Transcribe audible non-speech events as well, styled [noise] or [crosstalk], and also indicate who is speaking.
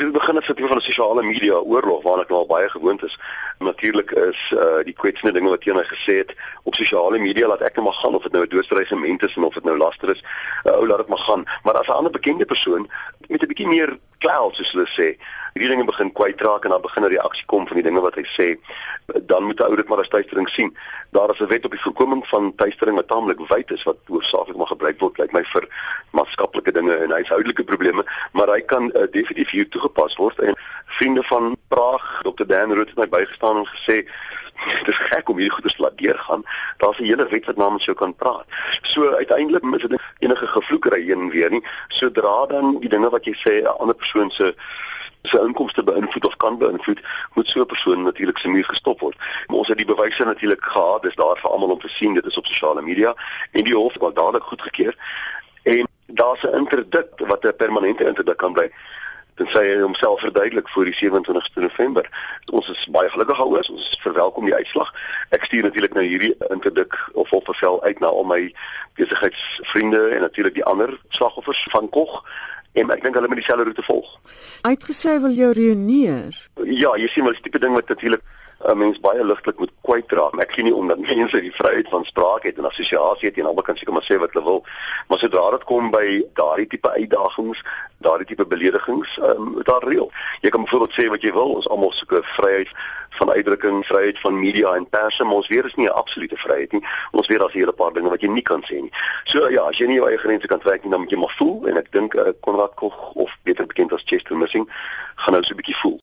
Speaker 1: Dit begin as 'n tipe van 'n sosiale media oorlog waarna ek nou al baie gewoond is. Natuurlik is uh die kwetsende dinge wat teenoor gesê het op sosiale media laat ek net maar gaan of dit nou 'n doodsdreigement is en of dit nou laster is. Uh, ou laat dit maar gaan. Maar as 'n ander bekende persoon met 'n bietjie meer clout soos hulle sê, hierdie dinge begin kwytraak en dan begin 'n reaksie kom van die dinge wat hy sê, dan moet 'n ou dit maar as tuistering sien. Daar is 'n wet op die voorkoming van tuistering wat taamlik wyd is wat hoofsaaklik maar gebruik word lyk my vir maatskaplike dinge en huishoudelike probleme, maar hy kan uh, definitief hier toegepas word en vriende van Praag, Dr. Dan Rood het my bygestaan en gesê dit is gek om hierdie goeie te laat deurgaan. Daar's 'n hele wet wat namens jou kan praat. So uiteindelik is dit enige gevloekery heen en weer nie. Sodra dan die dinge wat jy sê 'n ander persoon se se inkomste beïnvloed of kan beïnvloed, moet so 'n persoon natuurlik se muur gestop word. Maar ons het die bewyse natuurlik gehad, dis daar vir almal om te sien, dit is op sosiale media en die hof het dadelik goedgekeur. Daar's 'n interdikt wat 'n permanente interdikt kan bly tensy hy homself verduidelik voor die 27ste November. Ons is baie gelukkig daaroor. Ons verwelkom die uitslag. Ek stuur natuurlik nou hierdie interdik of op bevel uit na al my besigheidsvriende en natuurlik die ander slagoffers van Kog en ek dink hulle moet dieselfde roete volg.
Speaker 2: Uitgesê wil jou reüneer.
Speaker 1: Ja, jy sien wel die tipe ding wat natuurlik 'n mens baie ligtelik moet kwytdra. Ek sien nie omdat [laughs] mense die vryheid van spraak het en assosiasie het en albe kan seker maar sê wat hulle wil, maar sodra dit kom by daardie tipe uitdagings, daardie tipe beledigings, ehm um, daar reël. Jy kan byvoorbeeld sê wat jy wil, ons almal soek vryheid van uitdrukking, vryheid van media en pers, maar ons weer is nie 'n absolute vryheid nie. Ons weer daar's 'n hele paar dinge wat jy nie kan sê nie. So ja, as jy nie jou eie grense kan trek nie, dan moet jy maar voel en ek dink uh, Konrad Koch of beter bekend as Chester Missing gaan nou so 'n bietjie voel.